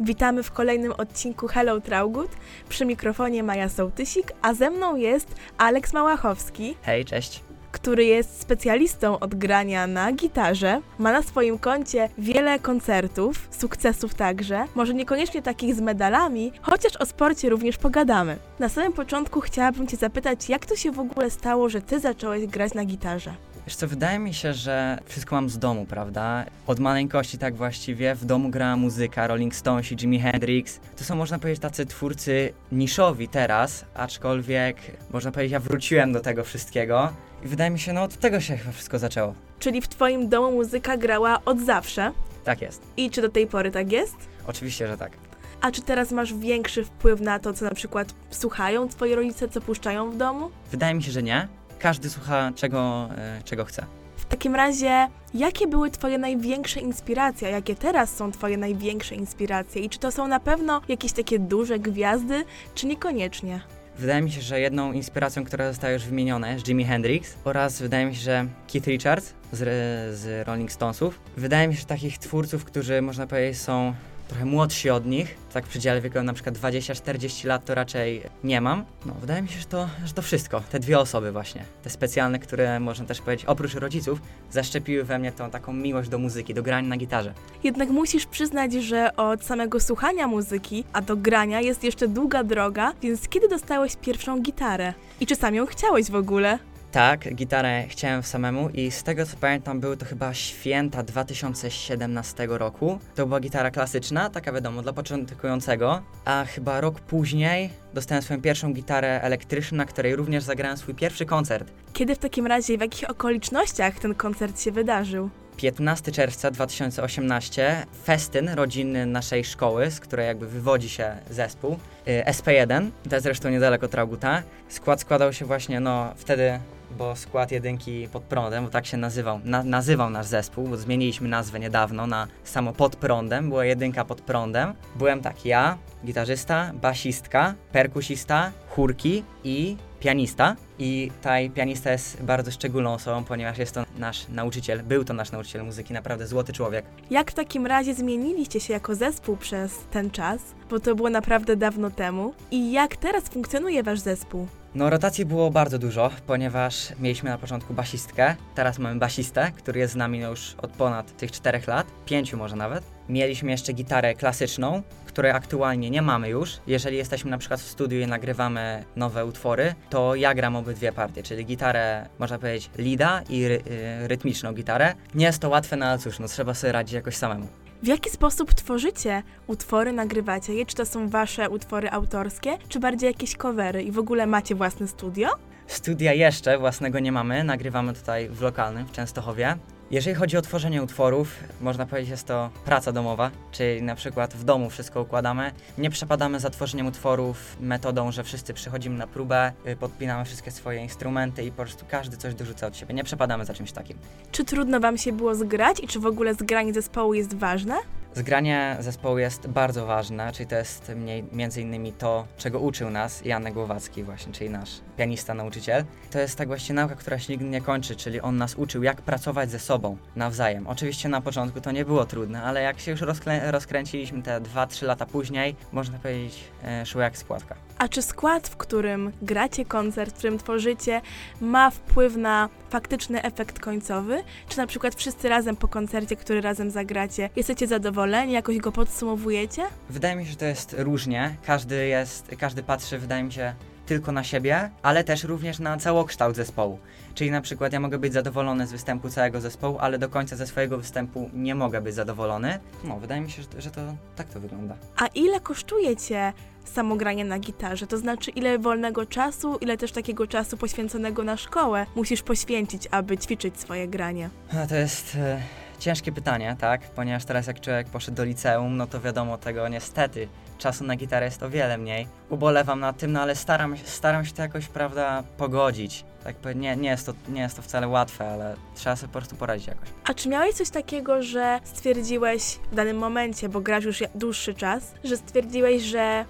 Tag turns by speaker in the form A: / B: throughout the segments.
A: Witamy w kolejnym odcinku Hello Traugut. Przy mikrofonie Maja Sołtysik, a ze mną jest Aleks Małachowski,
B: Hej, cześć.
A: który jest specjalistą od grania na gitarze. Ma na swoim koncie wiele koncertów, sukcesów także, może niekoniecznie takich z medalami, chociaż o sporcie również pogadamy. Na samym początku chciałabym Cię zapytać, jak to się w ogóle stało, że Ty zacząłeś grać na gitarze?
B: Wiesz co, wydaje mi się, że wszystko mam z domu, prawda? Od maleńkości tak właściwie w domu grała muzyka, Rolling Stones i Jimi Hendrix. To są, można powiedzieć, tacy twórcy niszowi teraz, aczkolwiek, można powiedzieć, ja wróciłem do tego wszystkiego. I wydaje mi się, no od tego się chyba wszystko zaczęło.
A: Czyli w Twoim domu muzyka grała od zawsze?
B: Tak jest.
A: I czy do tej pory tak jest?
B: Oczywiście, że tak.
A: A czy teraz masz większy wpływ na to, co na przykład słuchają twoi rodzice, co puszczają w domu?
B: Wydaje mi się, że nie. Każdy słucha czego, e, czego chce.
A: W takim razie, jakie były twoje największe inspiracje? a Jakie teraz są twoje największe inspiracje? I czy to są na pewno jakieś takie duże gwiazdy, czy niekoniecznie?
B: Wydaje mi się, że jedną inspiracją, która została już wymieniona, jest Jimi Hendrix oraz wydaje mi się, że Keith Richards z, z Rolling Stonesów. Wydaje mi się, że takich twórców, którzy można powiedzieć są trochę młodsi od nich, tak w przedziale wieku na przykład 20-40 lat to raczej nie mam. No, wydaje mi się, że to, że to wszystko, te dwie osoby właśnie, te specjalne, które można też powiedzieć, oprócz rodziców, zaszczepiły we mnie tą taką miłość do muzyki, do grania na gitarze.
A: Jednak musisz przyznać, że od samego słuchania muzyki, a do grania jest jeszcze długa droga, więc kiedy dostałeś pierwszą gitarę? I czy sam ją chciałeś w ogóle?
B: Tak, gitarę chciałem samemu i z tego co pamiętam były to chyba święta 2017 roku. To była gitara klasyczna, taka wiadomo, dla początkującego, a chyba rok później dostałem swoją pierwszą gitarę elektryczną, na której również zagrałem swój pierwszy koncert.
A: Kiedy w takim razie, w jakich okolicznościach ten koncert się wydarzył?
B: 15 czerwca 2018 festyn rodzinny naszej szkoły, z której jakby wywodzi się zespół, y, SP1, to jest zresztą niedaleko Trauguta. Skład składał się właśnie, no wtedy, bo skład jedynki pod prądem, bo tak się nazywał, na, nazywał nasz zespół, bo zmieniliśmy nazwę niedawno na samo pod prądem, była jedynka pod prądem. Byłem tak, ja, gitarzysta, basistka, perkusista, chórki i pianista. I taj pianista jest bardzo szczególną osobą, ponieważ jest to nasz nauczyciel, był to nasz nauczyciel muzyki, naprawdę złoty człowiek.
A: Jak w takim razie zmieniliście się jako zespół przez ten czas? Bo to było naprawdę dawno temu. I jak teraz funkcjonuje wasz zespół?
B: No, rotacji było bardzo dużo, ponieważ mieliśmy na początku basistkę, teraz mamy basistę, który jest z nami już od ponad tych czterech lat, pięciu może nawet. Mieliśmy jeszcze gitarę klasyczną, której aktualnie nie mamy już. Jeżeli jesteśmy na przykład w studiu i nagrywamy nowe utwory, to ja gram obydwie partie, czyli gitarę, można powiedzieć, lida i ry y, rytmiczną gitarę. Nie jest to łatwe, no ale cóż, no trzeba sobie radzić jakoś samemu.
A: W jaki sposób tworzycie utwory, nagrywacie je? Czy to są wasze utwory autorskie, czy bardziej jakieś covery? I w ogóle macie własne studio?
B: Studia jeszcze własnego nie mamy, nagrywamy tutaj w lokalnym, w Częstochowie. Jeżeli chodzi o tworzenie utworów, można powiedzieć, jest to praca domowa, czyli na przykład w domu wszystko układamy. Nie przepadamy za tworzeniem utworów metodą, że wszyscy przychodzimy na próbę, y, podpinamy wszystkie swoje instrumenty i po prostu każdy coś dorzuca od siebie. Nie przepadamy za czymś takim.
A: Czy trudno wam się było zgrać i czy w ogóle zgranie zespołu jest ważne?
B: Zgranie zespołu jest bardzo ważne, czyli to jest mniej, między innymi to, czego uczył nas Janek Głowacki właśnie, czyli nasz pianista, nauczyciel. To jest tak właśnie nauka, która się nigdy nie kończy, czyli on nas uczył, jak pracować ze sobą nawzajem. Oczywiście na początku to nie było trudne, ale jak się już rozkręciliśmy te 2-3 lata później, można powiedzieć, e, szło jak spłatka.
A: A czy skład, w którym gracie koncert, w którym tworzycie, ma wpływ na faktyczny efekt końcowy? Czy na przykład wszyscy razem po koncercie, który razem zagracie, jesteście zadowoleni, jakoś go podsumowujecie?
B: Wydaje mi się, że to jest różnie. Każdy jest, każdy patrzy, wydaje mi się, tylko na siebie, ale też również na całokształt zespołu. Czyli na przykład ja mogę być zadowolony z występu całego zespołu, ale do końca ze swojego występu nie mogę być zadowolony. No, wydaje mi się, że, że to tak to wygląda.
A: A ile kosztuje cię samo granie na gitarze? To znaczy, ile wolnego czasu, ile też takiego czasu poświęconego na szkołę musisz poświęcić, aby ćwiczyć swoje granie?
B: A to jest e, ciężkie pytanie, tak? Ponieważ teraz jak człowiek poszedł do liceum, no to wiadomo tego niestety. Czasu na gitarę jest o wiele mniej. Ubolewam nad tym, no ale staram, staram się to jakoś, prawda, pogodzić. Tak nie, nie, jest to, nie jest to wcale łatwe, ale trzeba sobie po prostu poradzić jakoś.
A: A czy miałeś coś takiego, że stwierdziłeś w danym momencie, bo grasz już dłuższy czas, że stwierdziłeś, że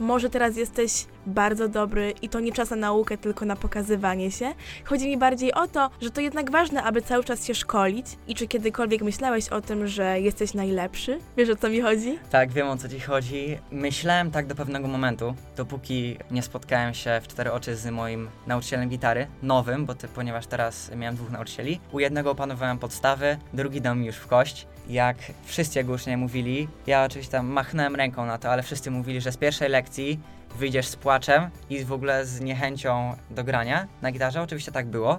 A: może teraz jesteś bardzo dobry i to nie czas na naukę, tylko na pokazywanie się. Chodzi mi bardziej o to, że to jednak ważne, aby cały czas się szkolić i czy kiedykolwiek myślałeś o tym, że jesteś najlepszy? Wiesz o co mi chodzi?
B: Tak, wiem o co ci chodzi. Myślałem tak do pewnego momentu, dopóki nie spotkałem się w cztery oczy z moim nauczycielem gitary, nowym, bo ty, ponieważ teraz miałem dwóch nauczycieli. U jednego opanowałem podstawy, drugi dał mi już w kość. Jak wszyscy jego uczniowie mówili, ja oczywiście tam machnąłem ręką na to, ale wszyscy mówili, że z pierwszej lekcji wyjdziesz z płaczem i w ogóle z niechęcią do grania na gitarze. Oczywiście tak było.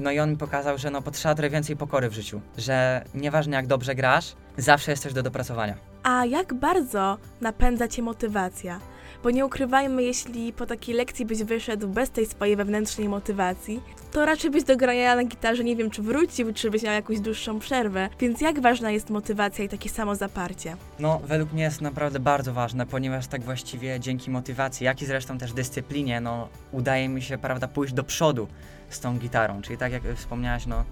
B: No i on mi pokazał, że no potrzeba trochę więcej pokory w życiu, że nieważne jak dobrze grasz, zawsze jest coś do dopracowania.
A: A jak bardzo napędza cię motywacja? Bo nie ukrywajmy, jeśli po takiej lekcji byś wyszedł bez tej swojej wewnętrznej motywacji, to raczej byś do grania na gitarze nie wiem, czy wrócił, czy byś miał jakąś dłuższą przerwę. Więc jak ważna jest motywacja i takie samo zaparcie?
B: No, według mnie jest naprawdę bardzo ważne, ponieważ tak właściwie dzięki motywacji, jak i zresztą też dyscyplinie, no, udaje mi się, prawda, pójść do przodu z tą gitarą. Czyli tak jak wspomniałaś, no,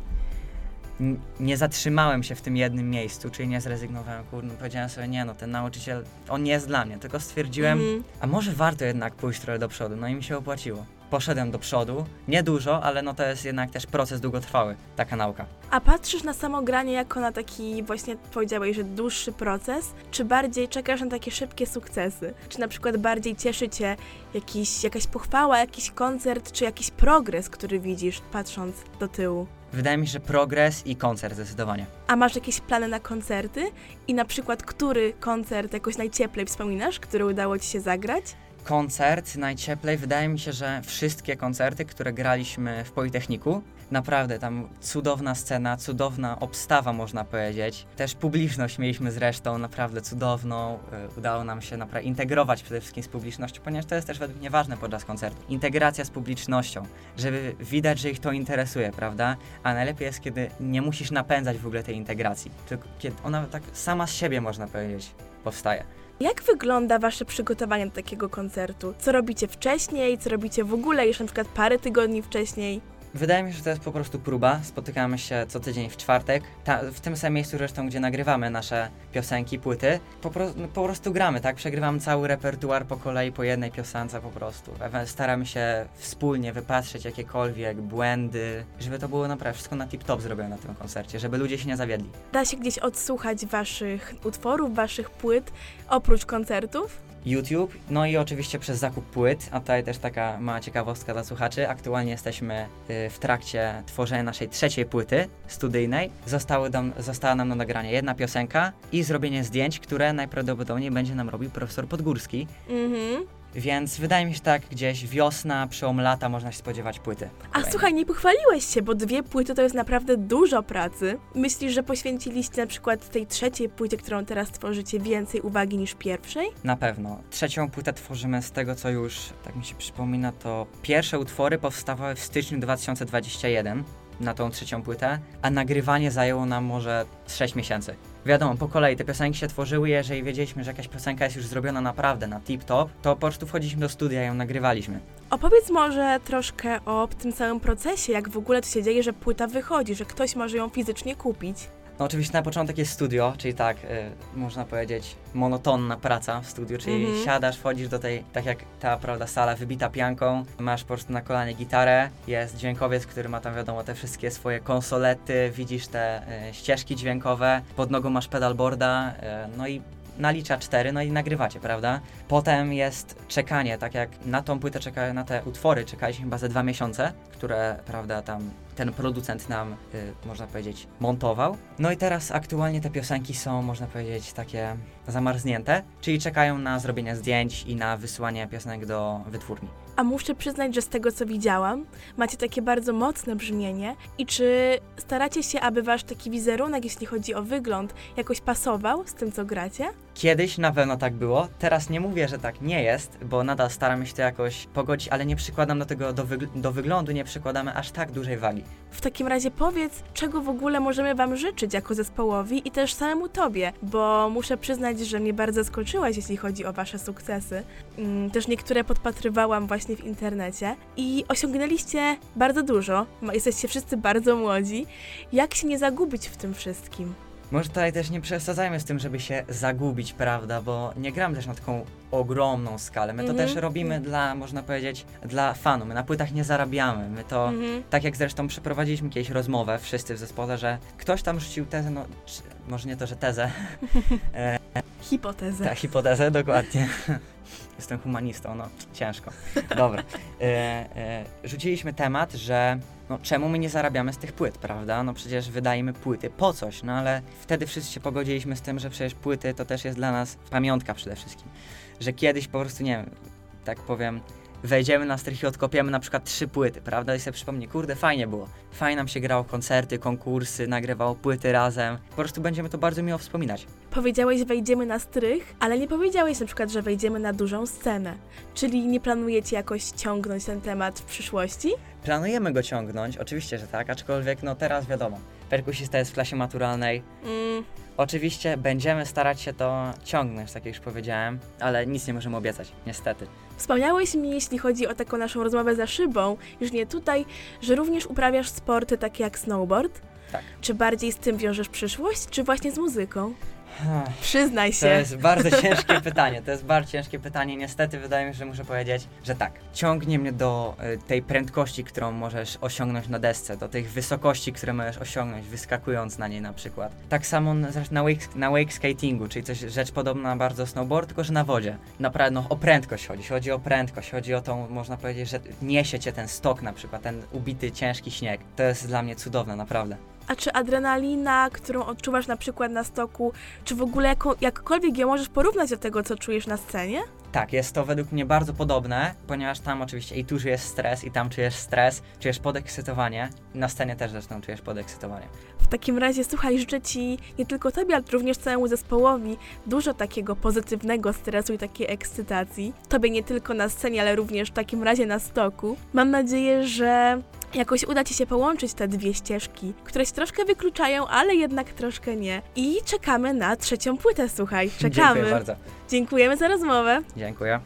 B: nie zatrzymałem się w tym jednym miejscu, czyli nie zrezygnowałem, kurde, powiedziałem sobie, nie no, ten nauczyciel, on nie jest dla mnie, tylko stwierdziłem,
A: Mhm.
B: a może warto jednak pójść trochę do przodu, no i mi się opłaciło. Poszedłem do przodu, nie dużo, ale no to jest jednak też proces długotrwały, taka nauka.
A: A patrzysz na samo granie jako na taki właśnie powiedziałeś, że dłuższy proces, czy bardziej czekasz na takie szybkie sukcesy? Czy na przykład bardziej cieszy cię jakiś, jakaś pochwała, jakiś koncert, czy jakiś progres, który widzisz patrząc do tyłu?
B: Wydaje mi się, że progres i koncert zdecydowanie.
A: A masz jakieś plany na koncerty? I na przykład, który koncert jakoś najcieplej wspominasz, który udało ci się zagrać?
B: koncert najcieplej. Wydaje mi się, że wszystkie koncerty, które graliśmy w Politechniku, naprawdę tam cudowna scena, cudowna obstawa, można powiedzieć. Też publiczność mieliśmy zresztą naprawdę cudowną. Y, Udało nam się naprawdę integrować przede wszystkim z publicznością, ponieważ to jest też według mnie ważne podczas koncertu. Integracja z publicznością, żeby widać, że ich to interesuje, prawda? A najlepiej jest, kiedy nie musisz napędzać w ogóle tej integracji, tylko kiedy ona tak sama z siebie, można powiedzieć, powstaje.
A: Jak wygląda wasze przygotowanie do takiego koncertu? Co robicie wcześniej? Co robicie w ogóle jeszcze na przykład parę tygodni wcześniej?
B: Wydaje mi się, że to jest po prostu próba. Spotykamy się co tydzień w czwartek, ta, w tym samym miejscu zresztą, gdzie nagrywamy nasze piosenki, płyty. Po, pro, no, po prostu gramy, tak? Przegrywamy cały repertuar po kolei, po jednej piosence po prostu. Staramy się wspólnie wypatrzeć jakiekolwiek błędy, żeby to było naprawdę wszystko na tip-top zrobione na tym koncercie, żeby ludzie się nie zawiedli.
A: Da się gdzieś odsłuchać waszych utworów, waszych płyt, oprócz koncertów?
B: YouTube, no i oczywiście przez zakup płyt, a tutaj też taka mała ciekawostka dla słuchaczy. Aktualnie jesteśmy y, w trakcie tworzenia naszej trzeciej płyty studyjnej. Zostały dam, została nam na nagranie jedna piosenka i zrobienie zdjęć, które najprawdopodobniej będzie nam robił profesor Podgórski.
A: Mhm.
B: Więc wydaje mi się, tak gdzieś wiosna, przełom lata można się spodziewać płyty.
A: A słuchaj, nie pochwaliłeś się, bo dwie płyty to jest naprawdę dużo pracy. Myślisz, że poświęciliście na przykład tej trzeciej płycie, którą teraz tworzycie, więcej uwagi niż pierwszej?
B: Na pewno. Trzecią płytę tworzymy z tego, co już, tak mi się przypomina, to pierwsze utwory powstawały w styczniu 2021 na tą trzecią płytę, a nagrywanie zajęło nam może 6 miesięcy. Wiadomo, po kolei te piosenki się tworzyły, jeżeli wiedzieliśmy, że jakaś piosenka jest już zrobiona naprawdę na tip-top, to po prostu wchodziliśmy do studia i ją nagrywaliśmy.
A: Opowiedz może troszkę o tym całym procesie, jak w ogóle to się dzieje, że płyta wychodzi, że ktoś może ją fizycznie kupić.
B: No oczywiście na początek jest studio, czyli tak, y, można powiedzieć, monotonna praca w studiu, czyli
A: Mhm.
B: siadasz, wchodzisz do tej, tak jak ta, prawda, sala wybita pianką, masz po prostu na kolanie gitarę, jest dźwiękowiec, który ma tam, wiadomo, te wszystkie swoje konsolety, widzisz te y, ścieżki dźwiękowe, pod nogą masz pedalboarda, y, no i nalicza cztery, no i nagrywacie, prawda? Potem jest czekanie, tak jak na tą płytę czeka, na te utwory czekaliśmy chyba ze dwa miesiące, które, prawda, tam ten producent nam, y, można powiedzieć, montował. No i teraz aktualnie te piosenki są, można powiedzieć, takie zamarznięte, czyli czekają na zrobienie zdjęć i na wysłanie piosenek do wytwórni.
A: A muszę przyznać, że z tego co widziałam, macie takie bardzo mocne brzmienie. I czy staracie się, aby wasz taki wizerunek, jeśli chodzi o wygląd, jakoś pasował z tym, co gracie?
B: Kiedyś na pewno tak było, teraz nie mówię, że tak nie jest, bo nadal staramy się to jakoś pogodzić, ale nie przykładam do tego, do, wygl- do wyglądu nie przykładamy aż tak dużej wagi.
A: W takim razie powiedz, czego w ogóle możemy wam życzyć jako zespołowi i też samemu tobie, bo muszę przyznać, że mnie bardzo zaskoczyłaś, jeśli chodzi o wasze sukcesy. Mm, Też niektóre podpatrywałam właśnie w internecie i osiągnęliście bardzo dużo. Jesteście wszyscy bardzo młodzi. Jak się nie zagubić w tym wszystkim?
B: Może tutaj też nie przesadzajmy z tym, żeby się zagubić, prawda, bo nie gramy też na taką ogromną skalę. My to
A: Mhm.
B: też robimy dla, można powiedzieć, dla fanu. My na płytach nie zarabiamy. My to,
A: Mhm.
B: tak jak zresztą przeprowadziliśmy kiedyś rozmowę wszyscy w zespole, że ktoś tam rzucił tezę, no czy, może nie to, że tezę,
A: Hipotezę.
B: tak, hipotezę, dokładnie. Jestem humanistą, no ciężko. Dobra. E, e, rzuciliśmy temat, że no, czemu my nie zarabiamy z tych płyt, prawda? No przecież wydajemy płyty po coś, no ale wtedy wszyscy się pogodziliśmy z tym, że przecież płyty to też jest dla nas pamiątka przede wszystkim. Że kiedyś po prostu, nie wiem, tak powiem, wejdziemy na strych i odkopiemy na przykład trzy płyty, prawda? I sobie przypomnę, kurde, fajnie było. Fajnie nam się grało koncerty, konkursy, nagrywało płyty razem. Po prostu będziemy to bardzo miło wspominać.
A: Powiedziałeś, wejdziemy na strych, ale nie powiedziałeś na przykład, że wejdziemy na dużą scenę. Czyli nie planujecie jakoś ciągnąć ten temat w przyszłości?
B: Planujemy go ciągnąć, oczywiście, że tak, aczkolwiek no teraz wiadomo, perkusista jest w klasie maturalnej.
A: Mm,
B: Oczywiście będziemy starać się to ciągnąć, tak jak już powiedziałem, ale nic nie możemy obiecać, niestety.
A: Wspomniałeś mi, jeśli chodzi o taką naszą rozmowę za szybą, już nie tutaj, że również uprawiasz sporty takie jak snowboard?
B: Tak.
A: Czy bardziej z tym wiążesz przyszłość, czy właśnie z muzyką? Przyznaj
B: To
A: się.
B: jest bardzo ciężkie pytanie, to jest bardzo ciężkie pytanie. Niestety wydaje mi się, że muszę powiedzieć, że tak. Ciągnie mnie do y, tej prędkości, którą możesz osiągnąć na desce, do tych wysokości, które możesz osiągnąć, wyskakując na niej na przykład. Tak samo na, na wake, na wake skatingu, czyli coś rzecz podobna bardzo snowboard, tylko że na wodzie. Naprawdę no, o prędkość chodzi, chodzi o prędkość, chodzi o tą, można powiedzieć, że niesie cię ten stok na przykład, ten ubity, ciężki śnieg. To jest dla mnie cudowne, naprawdę.
A: A czy adrenalina, którą odczuwasz na przykład na stoku, czy w ogóle jako, jakkolwiek ją możesz porównać do tego, co czujesz na scenie?
B: Tak, jest to według mnie bardzo podobne, ponieważ tam oczywiście i tu czujesz stres, i tam czujesz stres, czujesz podekscytowanie. Na scenie też zresztą czujesz podekscytowanie.
A: W takim razie, słuchaj, życzę Ci nie tylko Tobie, ale również całemu zespołowi dużo takiego pozytywnego stresu i takiej ekscytacji. Tobie nie tylko na scenie, ale również w takim razie na stoku. Mam nadzieję, że jakoś uda Ci się połączyć te dwie ścieżki, które się troszkę wykluczają, ale jednak troszkę nie. I czekamy na trzecią płytę, słuchaj. Czekamy.
B: Dziękuję bardzo.
A: Dziękujemy za rozmowę.
B: Dziękuję.